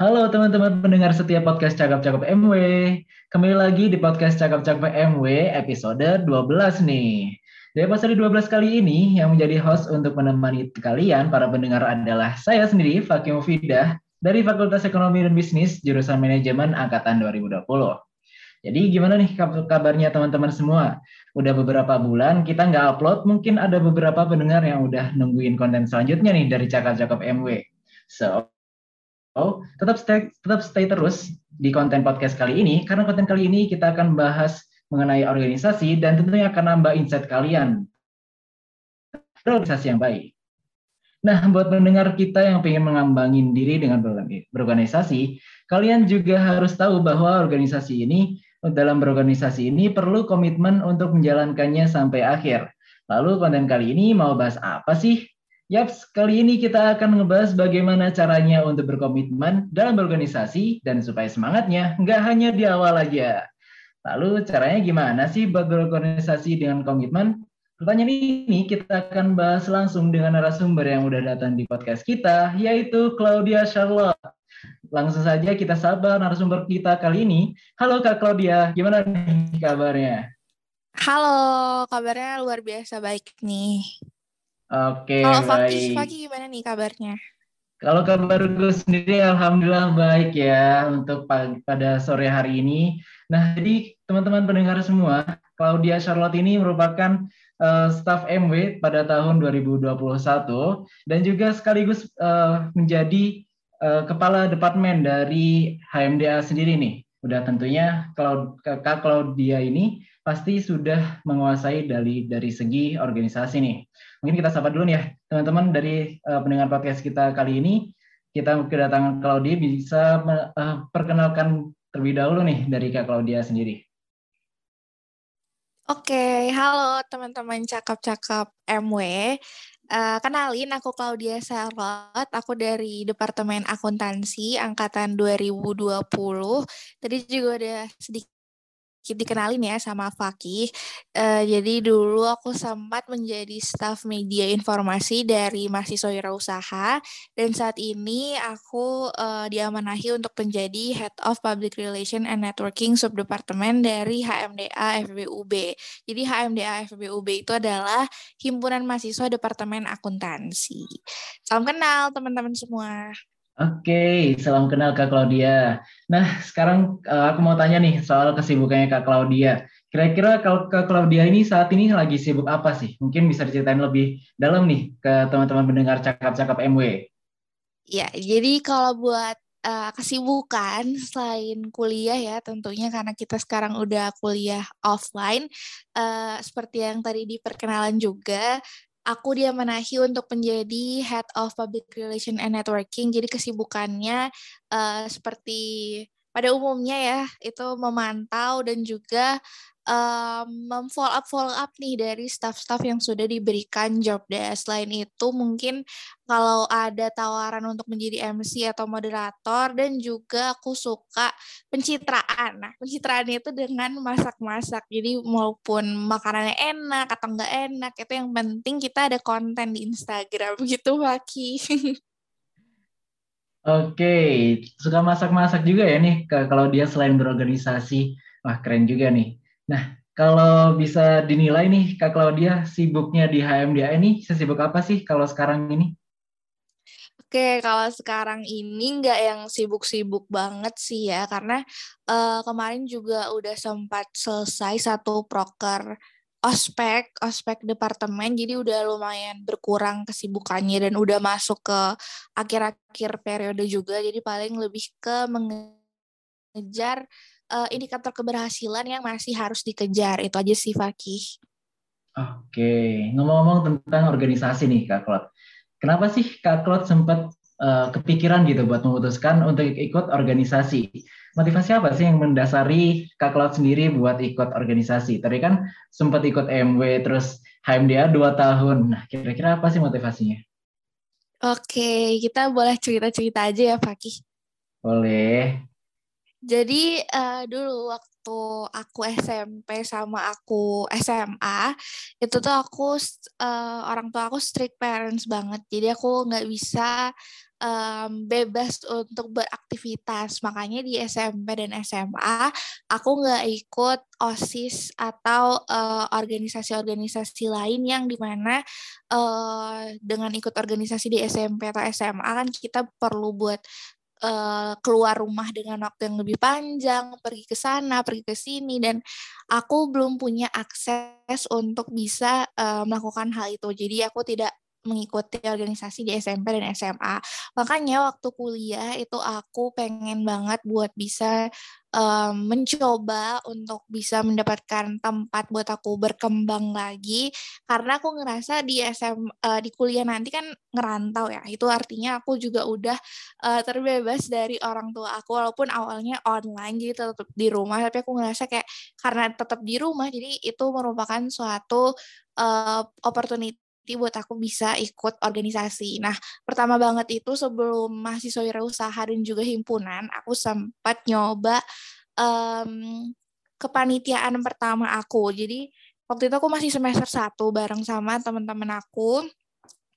Halo teman-teman pendengar setiap podcast Cakap-Cakap MW. Kembali lagi di podcast Cakap-Cakap MW episode 12 nih. Di episode 12 kali ini yang menjadi host untuk menemani kalian para pendengar adalah saya sendiri Fakih Mufidah dari Fakultas Ekonomi dan Bisnis jurusan Manajemen angkatan 2020. Jadi gimana nih kabarnya teman-teman semua? Udah beberapa bulan kita nggak upload, mungkin ada beberapa pendengar yang udah nungguin konten selanjutnya nih dari Cakap-Cakap MW. So, Oh, tetap stay, tetap stay terus di konten podcast kali ini karena konten kali ini kita akan bahas mengenai organisasi dan tentunya akan nambah insight kalian organisasi yang baik. Nah, buat pendengar kita yang ingin mengambangin diri dengan berorganisasi, kalian juga harus tahu bahwa organisasi ini dalam berorganisasi ini perlu komitmen untuk menjalankannya sampai akhir. Lalu konten kali ini mau bahas apa sih? Yaps, kali ini kita akan ngebahas bagaimana caranya untuk berkomitmen dalam berorganisasi dan supaya semangatnya nggak hanya di awal aja. Lalu caranya gimana sih buat berorganisasi dengan komitmen? Pertanyaan ini kita akan bahas langsung dengan narasumber yang udah datang di podcast kita, yaitu Claudia Charlotte. Langsung saja kita sapa narasumber kita kali ini. Halo Kak Claudia, gimana nih kabarnya? Halo, kabarnya luar biasa baik nih. Oke, Kalau baik. Fakih, Fakih gimana nih kabarnya? Kalau kabar gue sendiri alhamdulillah baik ya untuk pada sore hari ini. Nah, jadi teman-teman pendengar semua, Claudia Charlotte ini merupakan uh, staf MW pada tahun 2021 dan juga sekaligus uh, menjadi uh, kepala departemen dari HMDA sendiri nih. Udah tentunya kalau Kak Claudia ini pasti sudah menguasai dari dari segi organisasi nih. Mungkin kita sapa dulu nih ya, teman-teman dari uh, pendengar podcast kita kali ini. Kita kedatangan Claudia bisa uh, perkenalkan terlebih dahulu nih dari Kak Claudia sendiri. Oke, halo teman-teman cakap-cakap MW. Uh, kenalin, aku Claudia Charlotte, aku dari Departemen Akuntansi Angkatan 2020. Tadi juga udah sedikit dikenalin ya sama Fakih. Uh, jadi dulu aku sempat menjadi staf media informasi dari mahasiswa wirausaha dan saat ini aku uh, diamanahi untuk menjadi Head of Public Relation and Networking Subdepartemen dari HMDA FBUB. Jadi HMDA FBUB itu adalah himpunan mahasiswa Departemen Akuntansi. Salam kenal teman-teman semua. Oke, salam kenal Kak Claudia. Nah, sekarang uh, aku mau tanya nih soal kesibukannya Kak Claudia. Kira-kira kalau Kak Claudia ini saat ini lagi sibuk apa sih? Mungkin bisa diceritain lebih dalam nih ke teman-teman mendengar cakap-cakap MW. Ya, jadi kalau buat uh, kesibukan selain kuliah ya tentunya karena kita sekarang udah kuliah offline uh, seperti yang tadi diperkenalan juga aku dia menahi untuk menjadi Head of Public Relation and Networking. Jadi kesibukannya uh, seperti pada umumnya ya itu memantau dan juga um, memfollow up follow up nih dari staff-staff yang sudah diberikan job desk. Selain itu mungkin kalau ada tawaran untuk menjadi MC atau moderator dan juga aku suka pencitraan. Nah, pencitraan itu dengan masak-masak. Jadi maupun makanannya enak atau enggak enak, itu yang penting kita ada konten di Instagram gitu, Waki. Oke, suka masak-masak juga ya nih kalau dia selain berorganisasi. Wah, keren juga nih. Nah, kalau bisa dinilai nih Kak Claudia sibuknya di HMDA ini sesibuk apa sih kalau sekarang ini? Oke, kalau sekarang ini nggak yang sibuk-sibuk banget sih ya, karena uh, kemarin juga udah sempat selesai satu proker ospek, ospek departemen, jadi udah lumayan berkurang kesibukannya dan udah masuk ke akhir-akhir periode juga, jadi paling lebih ke mengejar uh, indikator keberhasilan yang masih harus dikejar, itu aja sih Fakih. Oke, ngomong-ngomong tentang organisasi nih Kak Klot, kenapa sih Kak Klot sempat uh, kepikiran gitu buat memutuskan untuk ikut organisasi? motivasi apa sih yang mendasari Kak Cloud sendiri buat ikut organisasi? Tadi kan sempat ikut MW, terus HMDA dua tahun. Nah, kira-kira apa sih motivasinya? Oke, kita boleh cerita-cerita aja ya, Fakih. Boleh. Jadi uh, dulu waktu aku SMP sama aku SMA itu tuh aku uh, orang tua aku strict parents banget. Jadi aku nggak bisa um, bebas untuk beraktivitas. Makanya di SMP dan SMA aku nggak ikut OSIS atau organisasi-organisasi uh, lain yang di mana uh, dengan ikut organisasi di SMP atau SMA kan kita perlu buat uh, keluar rumah dengan waktu yang lebih panjang, pergi ke sana, pergi ke sini, dan aku belum punya akses untuk bisa uh, melakukan hal itu. Jadi aku tidak mengikuti organisasi di SMP dan SMA. Makanya waktu kuliah itu aku pengen banget buat bisa um, mencoba untuk bisa mendapatkan tempat buat aku berkembang lagi karena aku ngerasa di SM uh, di kuliah nanti kan ngerantau ya. Itu artinya aku juga udah uh, terbebas dari orang tua aku walaupun awalnya online jadi tetap di rumah tapi aku ngerasa kayak karena tetap di rumah jadi itu merupakan suatu uh, opportunity buat aku bisa ikut organisasi. Nah, pertama banget itu sebelum mahasiswa wirausaha dan juga himpunan, aku sempat nyoba um, kepanitiaan pertama aku. Jadi waktu itu aku masih semester satu bareng sama teman-teman aku.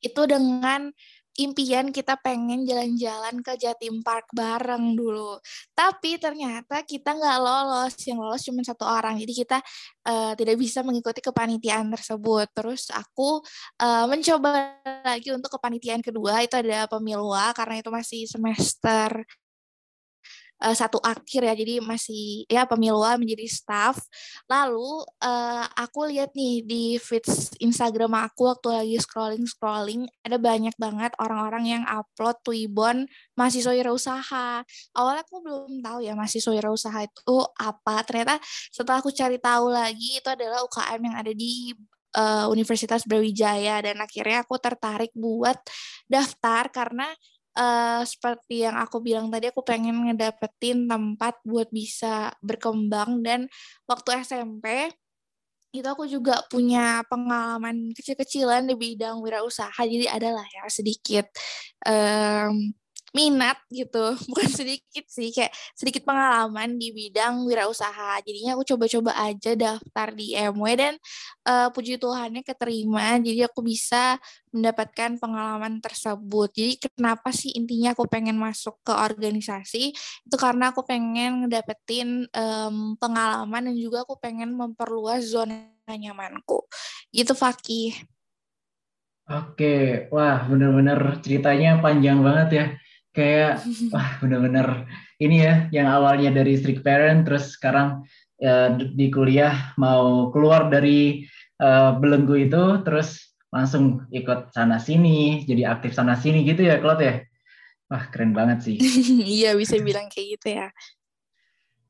Itu dengan impian kita pengen jalan-jalan ke Jatim Park bareng dulu. Tapi ternyata kita nggak lolos, yang lolos cuma satu orang. Jadi kita uh, tidak bisa mengikuti kepanitiaan tersebut. Terus aku uh, mencoba lagi untuk kepanitiaan kedua, itu ada pemilwa karena itu masih semester uh, satu akhir ya jadi masih ya pemilwa menjadi staff. Lalu uh, aku lihat nih di feeds Instagram aku waktu lagi scrolling scrolling ada banyak banget orang-orang yang upload Twibbon mahasiswa wirausaha. Awalnya aku belum tahu ya mahasiswa wirausaha itu apa. Ternyata setelah aku cari tahu lagi itu adalah UKM yang ada di uh, Universitas Brawijaya. Dan akhirnya aku tertarik buat daftar karena uh, seperti yang aku bilang tadi aku pengen ngedapetin tempat buat bisa berkembang. Dan waktu SMP itu aku juga punya pengalaman kecil-kecilan di bidang wirausaha. Jadi adalah ya sedikit um, minat gitu. Bukan sedikit sih kayak sedikit pengalaman di bidang wirausaha. Jadinya aku coba-coba aja daftar di MW dan uh, puji Tuhannya keterima. Jadi aku bisa mendapatkan pengalaman tersebut. Jadi kenapa sih intinya aku pengen masuk ke organisasi? Itu karena aku pengen ngedapetin um, pengalaman dan juga aku pengen memperluas zona nyamanku. Gitu Fakih. Oke, wah bener-bener ceritanya panjang banget ya kayak wah bener-bener ini ya yang awalnya dari strict parent terus sekarang ya, di kuliah mau keluar dari uh, belenggu itu terus langsung ikut sana sini jadi aktif sana sini gitu ya Claude ya? Wah keren banget sih. Iya bisa bilang kayak gitu ya.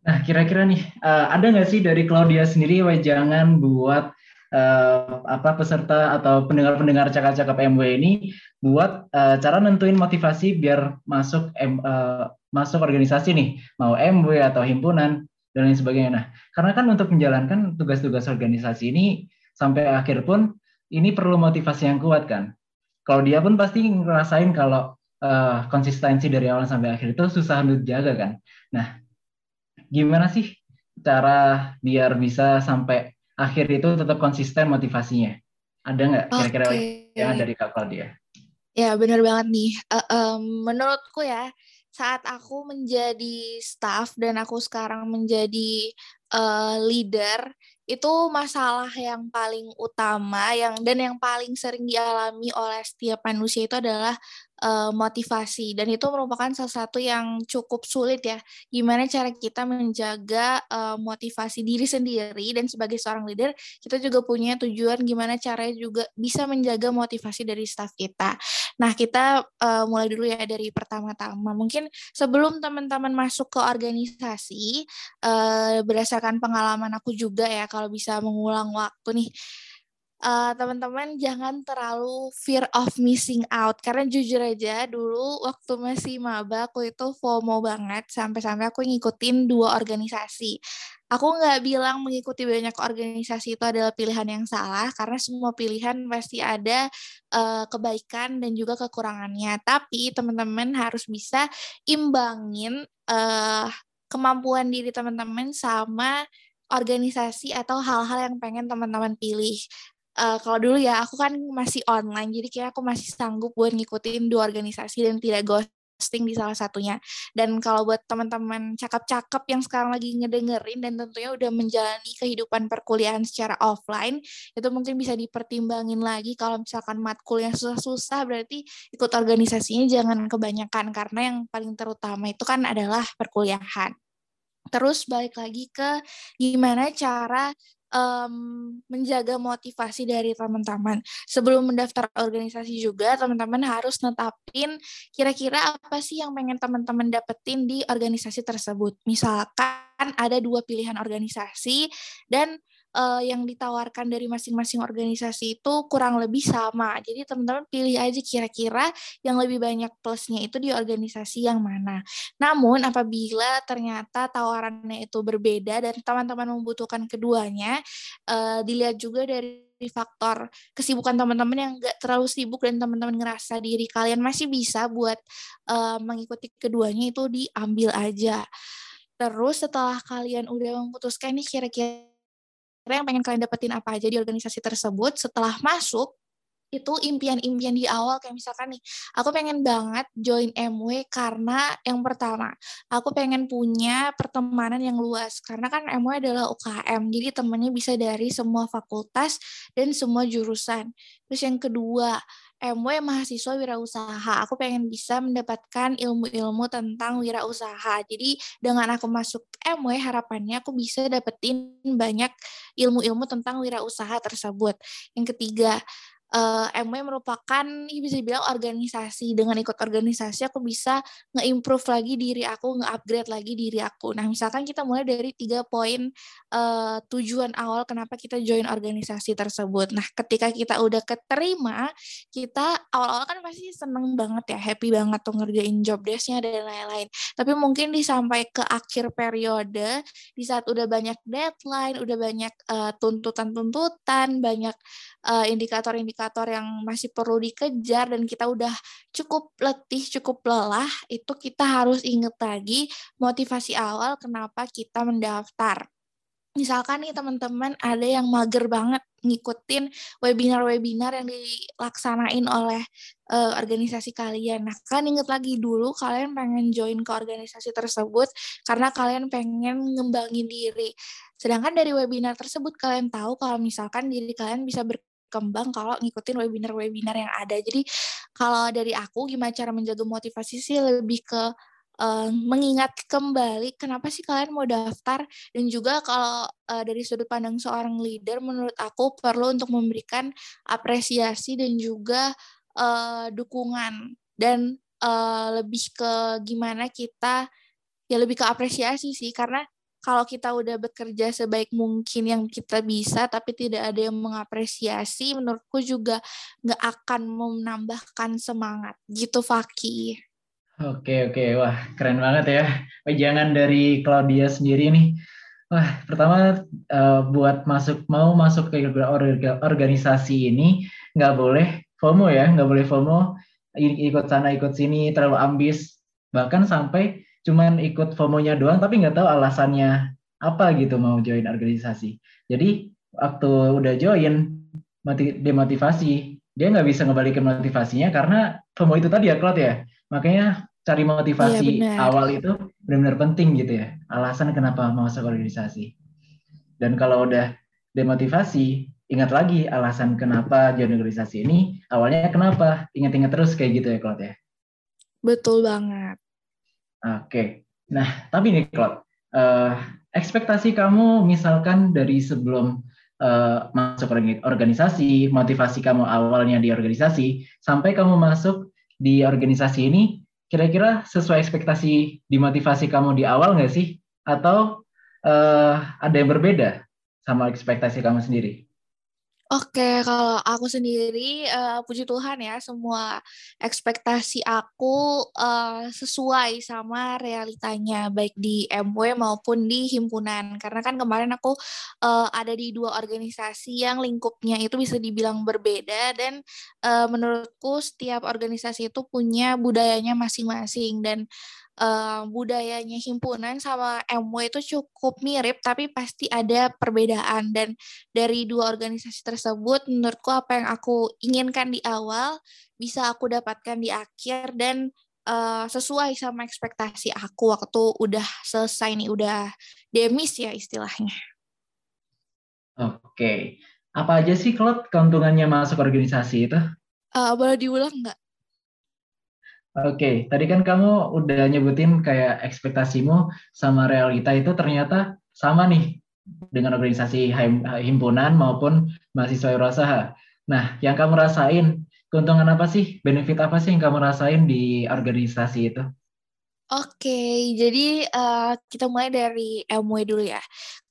Nah kira-kira nih uh, ada nggak sih dari Claudia sendiri jangan buat uh, apa peserta atau pendengar-pendengar cakap-cakap MW ini buat uh, cara nentuin motivasi biar masuk M, uh, masuk organisasi nih, mau MW atau himpunan dan lain sebagainya. Nah, karena kan untuk menjalankan tugas-tugas organisasi ini sampai akhir pun ini perlu motivasi yang kuat kan. Kalau dia pun pasti ngerasain kalau uh, konsistensi dari awal sampai akhir itu susah untuk jaga kan. Nah, gimana sih cara biar bisa sampai akhir itu tetap konsisten motivasinya. Ada nggak kira-kira okay. yang dari Kak Claudia? Ya benar banget nih. Uh, um, menurutku ya saat aku menjadi staff dan aku sekarang menjadi uh, leader itu masalah yang paling utama yang dan yang paling sering dialami oleh setiap manusia itu adalah uh, motivasi. Dan itu merupakan salah satu yang cukup sulit ya. Gimana cara kita menjaga uh, motivasi diri sendiri dan sebagai seorang leader kita juga punya tujuan gimana caranya juga bisa menjaga motivasi dari staff kita. Nah kita uh, mulai dulu ya dari pertama-tama. Mungkin sebelum teman-teman masuk ke organisasi uh, berdasarkan pengalaman aku juga ya kalau bisa mengulang waktu nih uh, teman-teman jangan terlalu fear of missing out karena jujur aja dulu waktu masih maba aku itu FOMO banget sampai-sampai aku ngikutin dua organisasi. Aku nggak bilang mengikuti banyak organisasi itu adalah pilihan yang salah karena semua pilihan pasti ada uh, kebaikan dan juga kekurangannya. Tapi teman-teman harus bisa imbangin uh, kemampuan diri teman-teman sama organisasi atau hal-hal yang pengen teman-teman pilih. Uh, kalau dulu ya aku kan masih online jadi kayak aku masih sanggup buat ngikutin dua organisasi dan tidak ghosting di salah satunya. Dan kalau buat teman-teman cakep-cakep yang sekarang lagi ngedengerin dan tentunya udah menjalani kehidupan perkuliahan secara offline, itu mungkin bisa dipertimbangin lagi kalau misalkan matkul yang susah-susah berarti ikut organisasinya jangan kebanyakan karena yang paling terutama itu kan adalah perkuliahan. Terus balik lagi ke gimana cara um, menjaga motivasi dari teman-teman. Sebelum mendaftar organisasi juga, teman-teman harus netapin kira-kira apa sih yang pengen teman-teman dapetin di organisasi tersebut. Misalkan ada dua pilihan organisasi dan uh, yang ditawarkan dari masing-masing organisasi itu kurang lebih sama. Jadi teman-teman pilih aja kira-kira yang lebih banyak plusnya itu di organisasi yang mana. Namun apabila ternyata tawarannya itu berbeda dan teman-teman membutuhkan keduanya, uh, dilihat juga dari faktor kesibukan teman-teman yang gak terlalu sibuk dan teman-teman ngerasa diri kalian masih bisa buat uh, mengikuti keduanya itu diambil aja. Terus setelah kalian udah memutuskan nih kira-kira yang pengen kalian dapetin apa aja di organisasi tersebut setelah masuk itu impian-impian di awal. Kayak misalkan nih aku pengen banget join MW karena yang pertama aku pengen punya pertemanan yang luas. Karena kan MW adalah UKM jadi temennya bisa dari semua fakultas dan semua jurusan. Terus yang kedua MW mahasiswa wirausaha. Aku pengen bisa mendapatkan ilmu-ilmu tentang wirausaha. Jadi dengan aku masuk MW harapannya aku bisa dapetin banyak ilmu-ilmu tentang wirausaha tersebut. Yang ketiga, uh, eh, MW merupakan bisa dibilang organisasi. Dengan ikut organisasi aku bisa nge-improve lagi diri aku, nge-upgrade lagi diri aku. Nah, misalkan kita mulai dari tiga poin uh, tujuan awal kenapa kita join organisasi tersebut. Nah, ketika kita udah keterima, kita awal-awal kan pasti seneng banget ya, happy banget tuh ngerjain job desk-nya dan lain-lain. Tapi mungkin disampai ke akhir periode, di saat udah banyak deadline, udah banyak uh, tuntutan-tuntutan, banyak uh, indikator-indikator indikator yang masih perlu dikejar dan kita udah cukup letih, cukup lelah, itu kita harus ingat lagi motivasi awal kenapa kita mendaftar. Misalkan nih teman-teman ada yang mager banget ngikutin webinar-webinar yang dilaksanain oleh uh, organisasi kalian. Nah, kalian ingat lagi dulu kalian pengen join ke organisasi tersebut karena kalian pengen ngembangin diri. Sedangkan dari webinar tersebut kalian tahu kalau misalkan diri kalian bisa ber berkembang kalau ngikutin webinar-webinar yang ada. Jadi kalau dari aku gimana cara menjaga motivasi sih lebih ke uh, mengingat kembali kenapa sih kalian mau daftar dan juga kalau uh, dari sudut pandang seorang leader menurut aku perlu untuk memberikan apresiasi dan juga uh, dukungan dan uh, lebih ke gimana kita ya lebih ke apresiasi sih karena kalau kita udah bekerja sebaik mungkin yang kita bisa tapi tidak ada yang mengapresiasi menurutku juga nggak akan menambahkan semangat. Gitu Faki oke oke. Wah keren banget ya. Jangan dari Claudia sendiri nih. Wah pertama uh, buat masuk mau masuk ke organisasi ini nggak boleh FOMO ya. Nggak boleh FOMO. Ikut sana ikut sini terlalu ambis. Bahkan sampai cuman ikut FOMO-nya doang tapi nggak tahu alasannya apa gitu mau join organisasi. Jadi waktu udah join demotivasi, dia nggak bisa ngebalikin motivasinya karena FOMO itu tadi ya Claude ya. Makanya cari motivasi iya, awal itu benar-benar penting gitu ya. Alasan kenapa mau masuk organisasi. Dan kalau udah demotivasi, ingat lagi alasan kenapa join organisasi ini, awalnya kenapa? Ingat-ingat terus kayak gitu ya Claude ya. Betul banget. Oke. Nah, tapi nih Claude, uh, ekspektasi kamu misalkan dari sebelum uh, masuk organisasi, motivasi kamu awalnya di organisasi, sampai kamu masuk di organisasi ini, kira-kira sesuai ekspektasi di motivasi kamu di awal nggak sih? Atau uh, ada yang berbeda sama ekspektasi kamu sendiri? Oke, kalau aku sendiri, uh, puji Tuhan ya, semua ekspektasi aku uh, sesuai sama realitanya, baik di MW maupun di himpunan. Karena kan kemarin aku uh, ada di dua organisasi yang lingkupnya itu bisa dibilang berbeda dan uh, menurutku setiap organisasi itu punya budayanya masing-masing dan uh, budayanya himpunan sama MW itu cukup mirip tapi pasti ada perbedaan dan dari dua organisasi tersebut menurutku apa yang aku inginkan di awal bisa aku dapatkan di akhir dan uh, sesuai sama ekspektasi aku waktu udah selesai nih udah demis ya istilahnya. Oke, apa aja sih klub keuntungannya masuk organisasi itu? Uh, boleh diulang nggak? Oke, okay. tadi kan kamu udah nyebutin kayak ekspektasimu sama realita itu ternyata sama nih dengan organisasi himpunan maupun mahasiswa wirausaha. Nah, yang kamu rasain, keuntungan apa sih, benefit apa sih yang kamu rasain di organisasi itu? Oke, jadi uh, kita mulai dari MW dulu ya.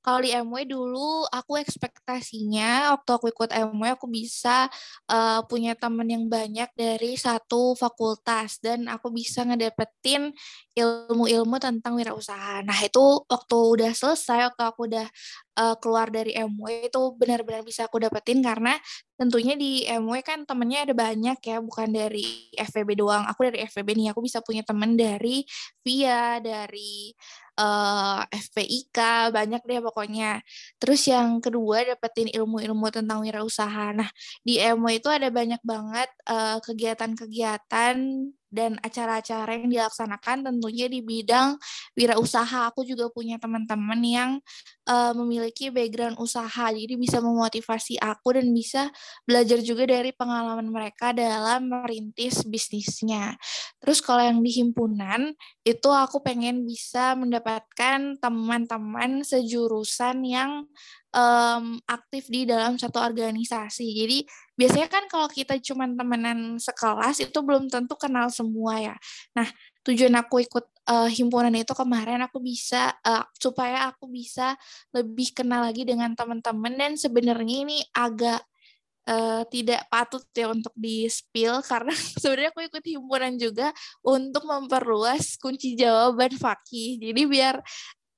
Kalau di MW dulu aku ekspektasinya waktu aku ikut MW aku bisa uh, punya teman yang banyak dari satu fakultas dan aku bisa ngedapetin ilmu-ilmu tentang wirausaha. Nah, itu waktu udah selesai, waktu aku udah uh, keluar dari MW itu benar-benar bisa aku dapetin karena tentunya di MW kan temennya ada banyak ya, bukan dari FVB doang. Aku dari FVB nih, aku bisa punya temen dari VIA, dari uh, eh, FPIK, banyak deh pokoknya. Terus yang kedua dapetin ilmu-ilmu tentang wirausaha. Nah, di MW itu ada banyak banget kegiatan kegiatan-kegiatan dan acara-acara yang dilaksanakan tentunya di bidang wirausaha. Aku juga punya teman-teman yang uh, memiliki background usaha, jadi bisa memotivasi aku dan bisa belajar juga dari pengalaman mereka dalam merintis bisnisnya. Terus kalau yang di himpunan, itu aku pengen bisa mendapatkan teman-teman sejurusan yang um, aktif di dalam satu organisasi. Jadi biasanya kan kalau kita cuma temenan sekelas itu belum tentu kenal semua ya. Nah tujuan aku ikut uh, himpunan itu kemarin aku bisa uh, supaya aku bisa lebih kenal lagi dengan teman-teman dan sebenarnya ini agak uh, tidak patut ya untuk di spill karena sebenarnya aku ikut himpunan juga untuk memperluas kunci jawaban Fakih. Jadi biar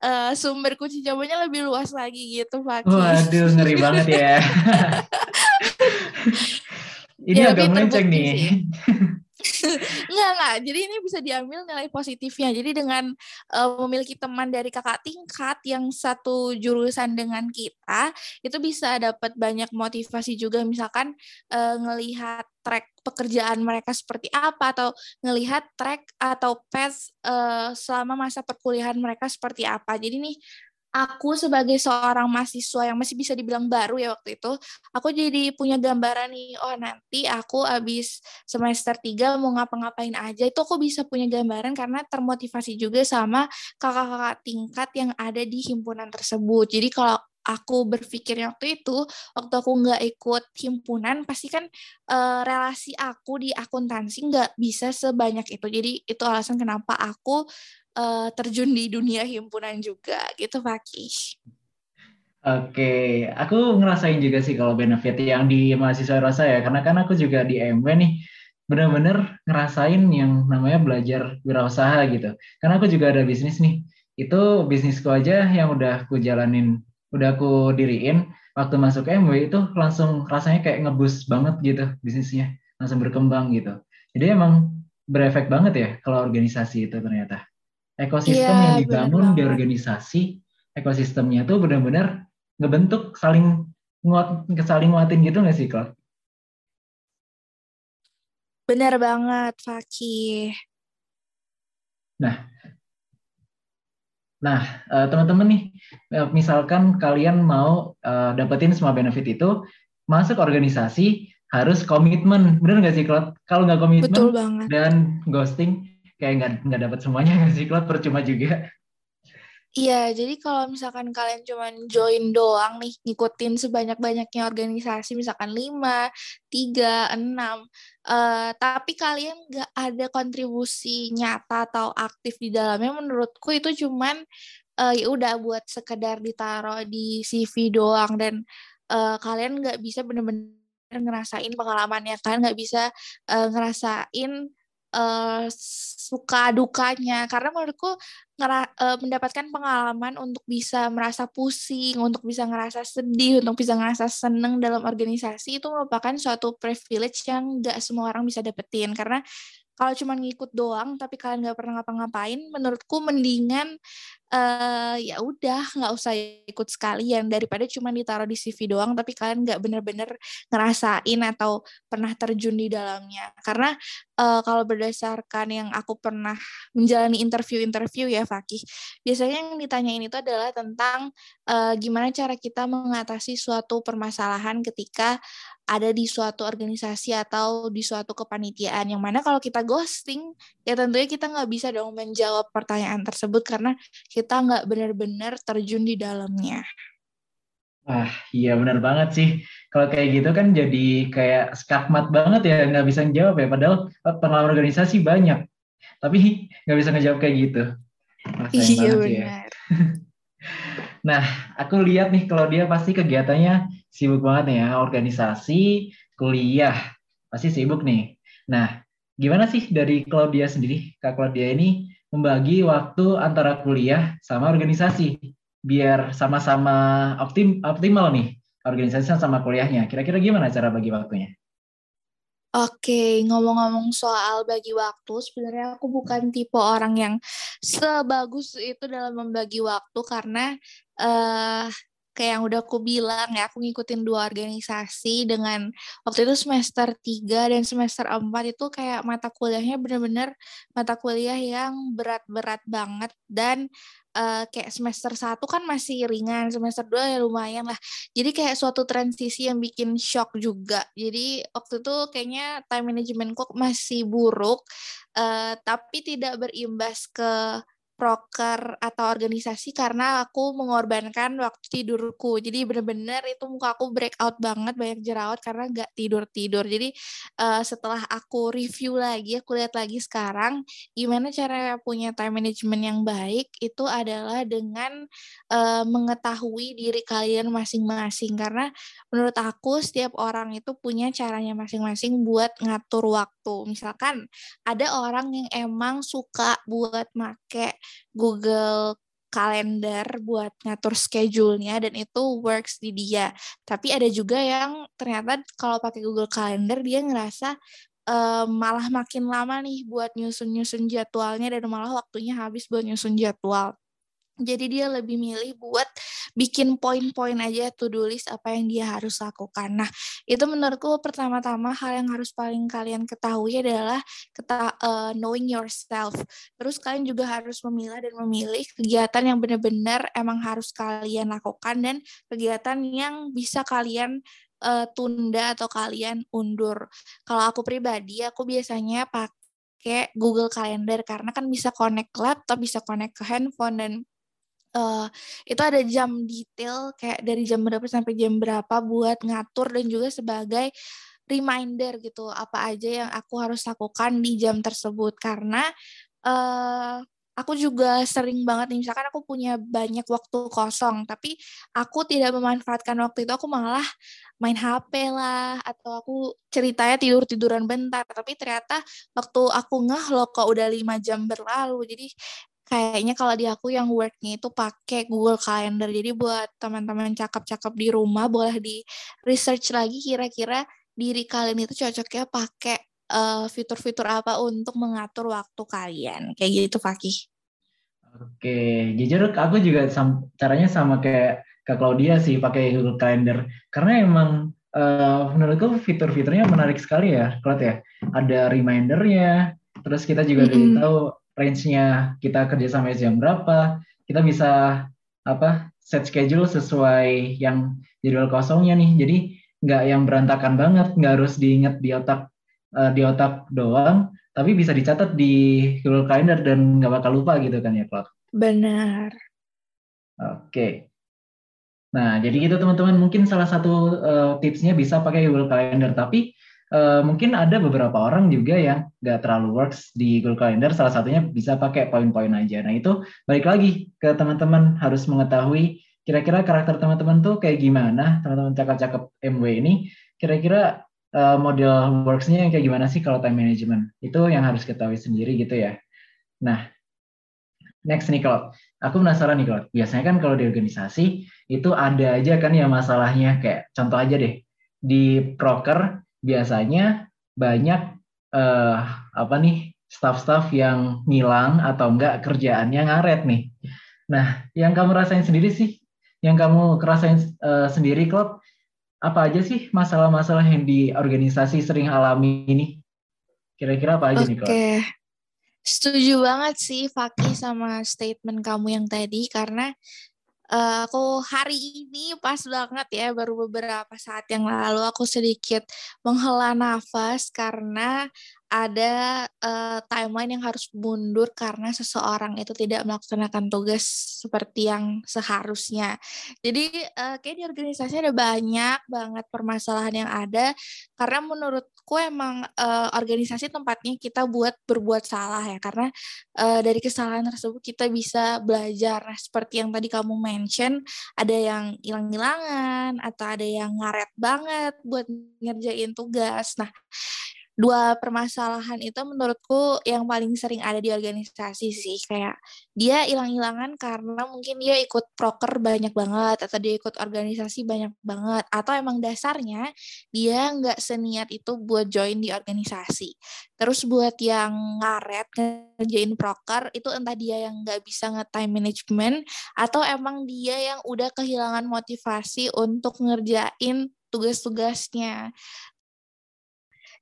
uh, sumber kunci jawabannya lebih luas lagi gitu Pak. Waduh ngeri banget ya. Ini ya, agak melenceng nih. Enggak, enggak. Jadi ini bisa diambil nilai positifnya. Jadi dengan uh, memiliki teman dari kakak tingkat yang satu jurusan dengan kita, itu bisa dapat banyak motivasi juga. Misalkan uh, ngelihat track pekerjaan mereka seperti apa atau ngelihat track atau path uh, selama masa perkuliahan mereka seperti apa. Jadi nih aku sebagai seorang mahasiswa yang masih bisa dibilang baru ya waktu itu, aku jadi punya gambaran nih, oh nanti aku habis semester 3 mau ngapa-ngapain aja, itu aku bisa punya gambaran karena termotivasi juga sama kakak-kakak tingkat yang ada di himpunan tersebut. Jadi kalau aku berpikir waktu itu, waktu aku nggak ikut himpunan, pasti kan uh, relasi aku di akuntansi nggak bisa sebanyak itu. Jadi itu alasan kenapa aku uh, terjun di dunia himpunan juga gitu Fakih. Oke, aku ngerasain juga sih kalau benefit yang di mahasiswa rasa ya, karena kan aku juga di MW nih, bener-bener ngerasain yang namanya belajar wirausaha gitu. Karena aku juga ada bisnis nih, itu bisnisku aja yang udah aku jalanin, udah aku diriin, waktu masuk MW itu langsung rasanya kayak ngebus banget gitu bisnisnya, langsung berkembang gitu. Jadi emang berefek banget ya kalau organisasi itu ternyata ekosistem yeah, yang dibangun di organisasi ekosistemnya tuh benar-benar ngebentuk saling nguat saling nguatin gitu nggak sih Claude? Benar banget Fakih. Nah, nah uh, teman-teman nih, uh, misalkan kalian mau uh, dapetin semua benefit itu, masuk organisasi harus komitmen, benar nggak sih Claude? Kalau nggak komitmen dan ghosting, kayak nggak nggak dapat semuanya nggak sih klub percuma juga. Iya, jadi kalau misalkan kalian cuma join doang nih, ngikutin sebanyak-banyaknya organisasi, misalkan 5, 3, 6, uh, tapi kalian nggak ada kontribusi nyata atau aktif di dalamnya, menurutku itu cuman uh, ya udah buat sekedar ditaruh di CV doang, dan uh, kalian nggak bisa bener-bener ngerasain pengalamannya, kalian nggak bisa uh, ngerasain uh, suka dukanya. Karena menurutku ngera, uh, mendapatkan pengalaman untuk bisa merasa pusing, untuk bisa ngerasa sedih, untuk bisa ngerasa seneng dalam organisasi itu merupakan suatu privilege yang gak semua orang bisa dapetin. Karena kalau cuma ngikut doang tapi kalian nggak pernah ngapa-ngapain menurutku mendingan uh, ya udah nggak usah ikut sekalian. Daripada cuma ditaruh di CV doang tapi kalian nggak bener-bener ngerasain atau pernah terjun di dalamnya. Karena uh, kalau berdasarkan yang aku pernah menjalani interview-interview ya Fakih biasanya yang ditanyain itu adalah tentang uh, gimana cara kita mengatasi suatu permasalahan ketika ada di suatu organisasi atau di suatu kepanitiaan yang mana kalau kita ghosting ya tentunya kita nggak bisa dong menjawab pertanyaan tersebut karena kita nggak benar-benar terjun di dalamnya. Wah iya benar banget sih kalau kayak gitu kan jadi kayak skakmat banget ya nggak bisa menjawab ya padahal pengalaman organisasi banyak tapi nggak bisa ngejawab kayak gitu. Wah, iya ya. benar. Ya. nah aku lihat nih kalau dia pasti kegiatannya sibuk banget nih ya, organisasi, kuliah, pasti sibuk nih. Nah, gimana sih dari Claudia sendiri, Kak Claudia ini membagi waktu antara kuliah sama organisasi, biar sama-sama optim, optimal nih, organisasi sama kuliahnya. Kira-kira gimana cara bagi waktunya? Oke, ngomong-ngomong soal bagi waktu, sebenarnya aku bukan tipe orang yang sebagus itu dalam membagi waktu karena uh, kayak yang udah aku bilang ya aku ngikutin dua organisasi dengan waktu itu semester 3 dan semester 4 itu kayak mata kuliahnya bener-bener mata kuliah yang berat-berat banget dan uh, kayak semester 1 kan masih ringan, semester 2 ya lumayan lah. Jadi kayak suatu transisi yang bikin shock juga. Jadi waktu itu kayaknya time management kok masih buruk, uh, tapi tidak berimbas ke proker atau organisasi karena aku mengorbankan waktu tidurku. Jadi bener-bener itu muka aku breakout banget, banyak jerawat karena nggak tidur-tidur. Jadi uh, setelah aku review lagi, aku lihat lagi sekarang gimana cara punya time management yang baik itu adalah dengan uh, mengetahui diri kalian masing-masing. Karena menurut aku setiap orang itu punya caranya masing-masing buat ngatur waktu. Misalkan ada orang yang emang suka buat make Google kalender buat ngatur schedule-nya dan itu works di dia. Tapi ada juga yang ternyata kalau pakai Google Calendar dia ngerasa uh, malah makin lama nih buat nyusun-nyusun jadwalnya dan malah waktunya habis buat nyusun jadwal. Jadi dia lebih milih buat bikin poin-poin aja to-do list apa yang dia harus lakukan. Nah, itu menurutku pertama-tama hal yang harus paling kalian ketahui adalah keta uh, knowing yourself. Terus kalian juga harus memilah dan memilih kegiatan yang benar-benar emang harus kalian lakukan dan kegiatan yang bisa kalian uh, tunda atau kalian undur. Kalau aku pribadi, aku biasanya pakai Google Calendar karena kan bisa connect laptop, bisa connect ke handphone dan uh, itu ada jam detail kayak dari jam berapa sampai jam berapa buat ngatur dan juga sebagai reminder gitu apa aja yang aku harus lakukan di jam tersebut. Karena uh, aku juga sering banget nih misalkan aku punya banyak waktu kosong tapi aku tidak memanfaatkan waktu itu aku malah main HP lah atau aku ceritanya tidur tiduran bentar. Tapi ternyata waktu aku ngeh loh kok udah lima jam berlalu jadi kayaknya kalau di aku yang worknya itu pakai Google Calendar. Jadi buat teman-teman cakep-cakep di rumah boleh di research lagi kira-kira diri kalian itu cocoknya pakai uh, fitur-fitur apa untuk mengatur waktu kalian. Kayak gitu, Fakih. Oke, jujur aku juga sam caranya sama kayak Kak Claudia sih pakai Google Calendar. Karena emang uh, menurutku fitur-fiturnya menarik sekali ya, Claude ya. Ada remindernya, terus kita juga mm -hmm. tahu range-nya kita kerja sampai jam berapa, kita bisa apa set schedule sesuai yang jadwal kosongnya nih. Jadi nggak yang berantakan banget, nggak harus diingat di otak uh, di otak doang, tapi bisa dicatat di Google Calendar dan nggak bakal lupa gitu kan ya, Claude? Benar. Oke. Nah, jadi gitu teman-teman. Mungkin salah satu uh, tipsnya bisa pakai Google Calendar, tapi uh, mungkin ada beberapa orang juga yang nggak terlalu works di Google Calendar. Salah satunya bisa pakai poin-poin aja. Nah itu balik lagi ke teman-teman harus mengetahui kira-kira karakter teman-teman tuh kayak gimana. Teman-teman cakep-cakep MW ini kira-kira uh, model worksnya yang kayak gimana sih kalau time management? Itu yang harus ketahui sendiri gitu ya. Nah, next nih kalau aku penasaran nih kalau biasanya kan kalau di organisasi itu ada aja kan ya masalahnya kayak contoh aja deh di proker biasanya banyak uh, apa nih staff-staff yang ngilang atau enggak kerjaannya ngaret nih. Nah, yang kamu rasain sendiri sih, yang kamu kerasain uh, sendiri, klub, apa aja sih masalah-masalah yang di organisasi sering alami ini? Kira-kira apa aja okay. nih, Klub? Oke, setuju banget sih Fakih sama statement kamu yang tadi, karena uh, aku hari ini pas banget ya baru beberapa saat yang lalu aku sedikit menghela nafas karena ada uh, timeline yang harus mundur karena seseorang itu tidak melaksanakan tugas seperti yang seharusnya. Jadi uh, kayak di organisasi ada banyak banget permasalahan yang ada karena menurutku emang uh, organisasi tempatnya kita buat berbuat salah ya karena uh, dari kesalahan tersebut kita bisa belajar. Nah, seperti yang tadi kamu mention ada yang hilang-hilangan atau ada yang ngaret banget buat ngerjain tugas. Nah, dua permasalahan itu menurutku yang paling sering ada di organisasi sih. Kayak dia hilang-hilangan karena mungkin dia ikut proker banyak banget atau dia ikut organisasi banyak banget atau emang dasarnya dia nggak seniat itu buat join di organisasi. Terus buat yang ngaret ngerjain proker itu entah dia yang nggak bisa nge-time management atau emang dia yang udah kehilangan motivasi untuk ngerjain tugas-tugasnya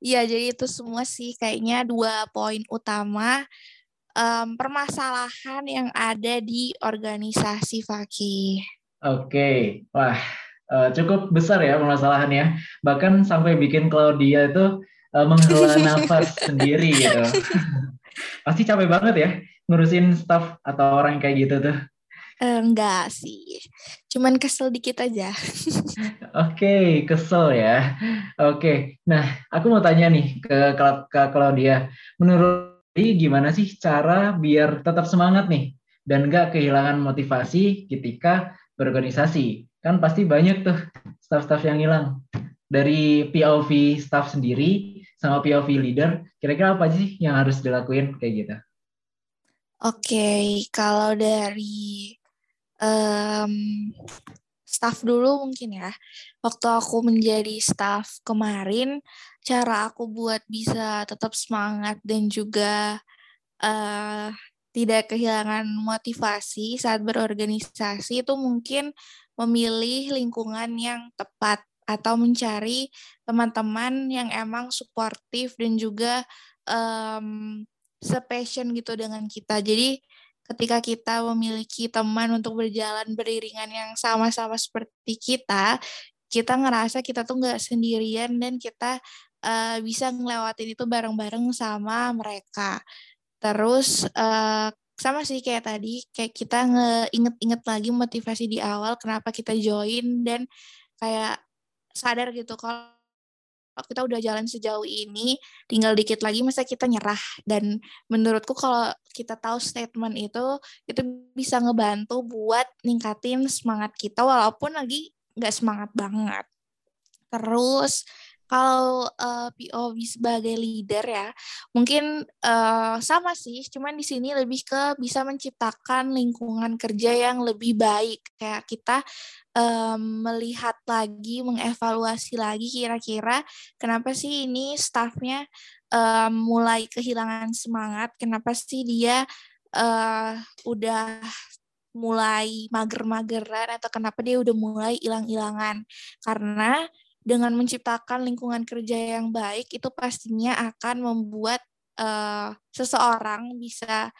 Iya, jadi itu semua sih kayaknya dua poin utama um, permasalahan yang ada di organisasi Fakih. Oke, wah uh, cukup besar ya permasalahannya. Bahkan sampai bikin Claudia itu uh, menghela nafas sendiri gitu. Pasti capek banget ya ngurusin staff atau orang kayak gitu tuh. Enggak sih, cuman kesel dikit aja. Oke, okay, kesel ya. Oke, okay. nah aku mau tanya nih ke, ke Claudia. Menurut dia gimana sih cara biar tetap semangat nih dan nggak kehilangan motivasi ketika berorganisasi? Kan pasti banyak tuh staff-staff yang hilang. Dari POV staff sendiri sama POV leader, kira-kira apa sih yang harus dilakuin kayak gitu? Oke, okay, kalau dari um, staff dulu mungkin ya. Waktu aku menjadi staff kemarin, cara aku buat bisa tetap semangat dan juga uh, tidak kehilangan motivasi saat berorganisasi itu mungkin memilih lingkungan yang tepat atau mencari teman-teman yang emang suportif dan juga um, sepassion gitu dengan kita. Jadi ketika kita memiliki teman untuk berjalan beriringan yang sama-sama seperti kita, kita ngerasa kita tuh nggak sendirian dan kita uh, bisa ngelewatin itu bareng-bareng sama mereka. Terus uh, sama sih kayak tadi, kayak kita ngeinget-inget lagi motivasi di awal kenapa kita join dan kayak sadar gitu kalau kita udah jalan sejauh ini, tinggal dikit lagi masa kita nyerah. Dan menurutku kalau kita tahu statement itu, itu bisa ngebantu buat ningkatin semangat kita walaupun lagi nggak semangat banget. Terus kalau uh, eh, POV sebagai leader ya, mungkin uh, sama sih, cuman di sini lebih ke bisa menciptakan lingkungan kerja yang lebih baik. Kayak kita um, melihat lagi, mengevaluasi lagi kira-kira kenapa sih ini staffnya um, mulai kehilangan semangat, kenapa sih dia uh, udah mulai mager-mageran atau kenapa dia udah mulai hilang-hilangan. Karena dengan menciptakan lingkungan kerja yang baik itu pastinya akan membuat uh, seseorang bisa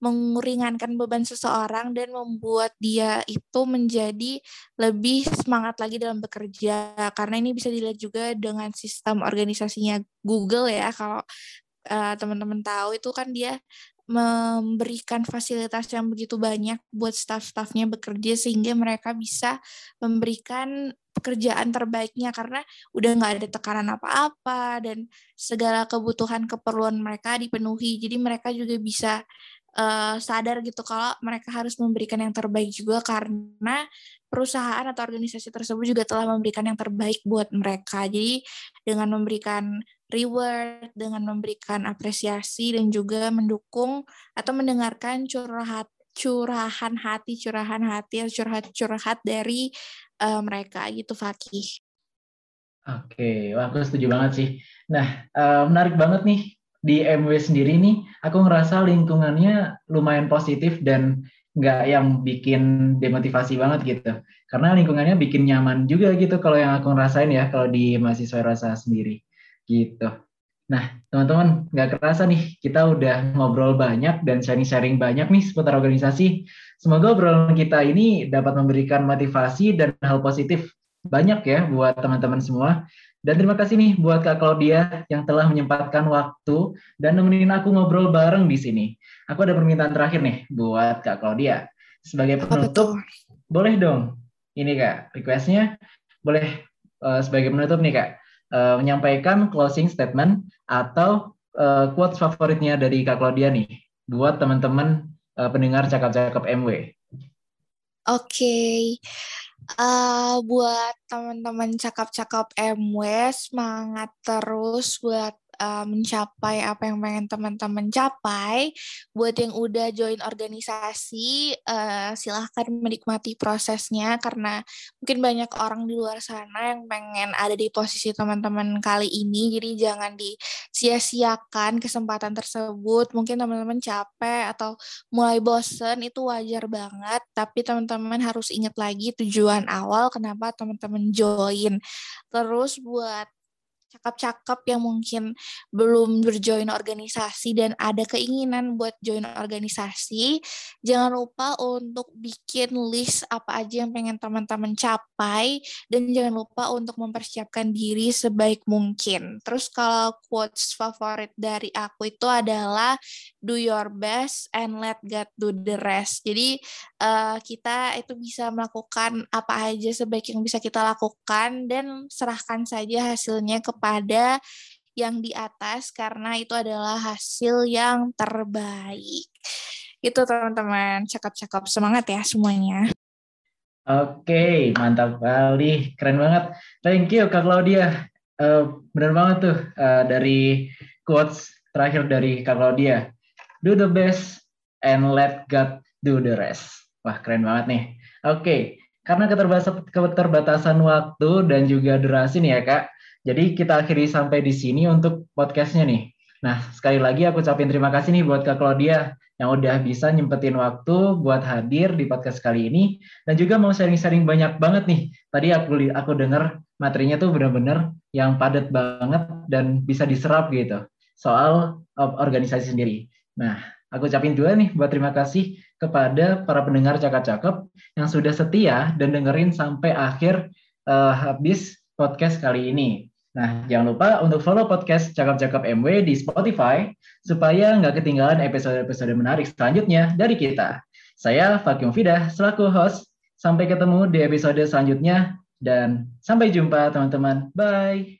mengeringankan beban seseorang dan membuat dia itu menjadi lebih semangat lagi dalam bekerja. Karena ini bisa dilihat juga dengan sistem organisasinya Google ya kalau uh, teman-teman tahu itu kan dia memberikan fasilitas yang begitu banyak buat staff-staffnya bekerja sehingga mereka bisa memberikan pekerjaan terbaiknya karena udah nggak ada tekanan apa-apa dan segala kebutuhan keperluan mereka dipenuhi. Jadi mereka juga bisa uh, sadar gitu kalau mereka harus memberikan yang terbaik juga karena perusahaan atau organisasi tersebut juga telah memberikan yang terbaik buat mereka. Jadi dengan memberikan reward dengan memberikan apresiasi dan juga mendukung atau mendengarkan curhat curahan hati curahan hati curhat curhat dari uh, mereka gitu Fakih. Oke, wah aku setuju banget sih. Nah, uh, menarik banget nih di MW sendiri nih, aku ngerasa lingkungannya lumayan positif dan nggak yang bikin demotivasi banget gitu. Karena lingkungannya bikin nyaman juga gitu kalau yang aku ngerasain ya kalau di mahasiswa rasa sendiri gitu. Nah, teman-teman, nggak kerasa nih, kita udah ngobrol banyak dan sharing-sharing banyak nih seputar organisasi. Semoga obrolan kita ini dapat memberikan motivasi dan hal positif banyak ya buat teman-teman semua. Dan terima kasih nih buat Kak Claudia yang telah menyempatkan waktu dan nemenin aku ngobrol bareng di sini. Aku ada permintaan terakhir nih buat Kak Claudia. Sebagai penutup, boleh dong ini Kak, requestnya boleh uh, sebagai penutup nih Kak, uh, menyampaikan closing statement atau uh, quotes favoritnya dari Kak Claudia nih buat teman-teman uh, pendengar cakap-cakap MW. Oke, okay. uh, buat teman-teman cakap-cakap MW semangat terus buat uh, mencapai apa yang pengen teman-teman capai. Buat yang udah join organisasi, uh, silahkan menikmati prosesnya karena mungkin banyak orang di luar sana yang pengen ada di posisi teman-teman kali ini. Jadi jangan disia-siakan kesempatan tersebut. Mungkin teman-teman capek atau mulai bosen itu wajar banget. Tapi teman-teman harus ingat lagi tujuan awal kenapa teman-teman join. Terus buat cakap-cakap yang mungkin belum berjoin organisasi dan ada keinginan buat join organisasi, jangan lupa untuk bikin list apa aja yang pengen teman-teman capai dan jangan lupa untuk mempersiapkan diri sebaik mungkin. Terus kalau quotes favorit dari aku itu adalah do your best and let God do the rest. Jadi uh, kita itu bisa melakukan apa aja sebaik yang bisa kita lakukan dan serahkan saja hasilnya ke kepada yang di atas karena itu adalah hasil yang terbaik. Itu teman-teman, cakap-cakap semangat ya semuanya. Oke, mantap kali, keren banget. Thank you Kak Claudia. Uh, benar banget tuh uh, dari quotes terakhir dari Kak Claudia. Do the best and let God do the rest. Wah, keren banget nih. Oke, karena keterbatasan, waktu dan juga durasi nih ya Kak, jadi kita akhiri sampai di sini untuk podcastnya nih. Nah, sekali lagi aku ucapin terima kasih nih buat Kak Claudia yang udah bisa nyempetin waktu buat hadir di podcast kali ini dan juga mau sharing-sharing banyak banget nih. Tadi aku aku dengar materinya tuh benar-benar yang padat banget dan bisa diserap gitu soal organisasi sendiri. Nah, aku ucapin juga nih buat terima kasih kepada para pendengar cakap-cakep yang sudah setia dan dengerin sampai akhir uh, habis podcast kali ini. Nah, jangan lupa untuk follow podcast Cakap-Cakap MW di Spotify supaya nggak ketinggalan episode-episode menarik selanjutnya dari kita. Saya Fakim Fidah selaku host. Sampai ketemu di episode selanjutnya dan sampai jumpa teman-teman. Bye.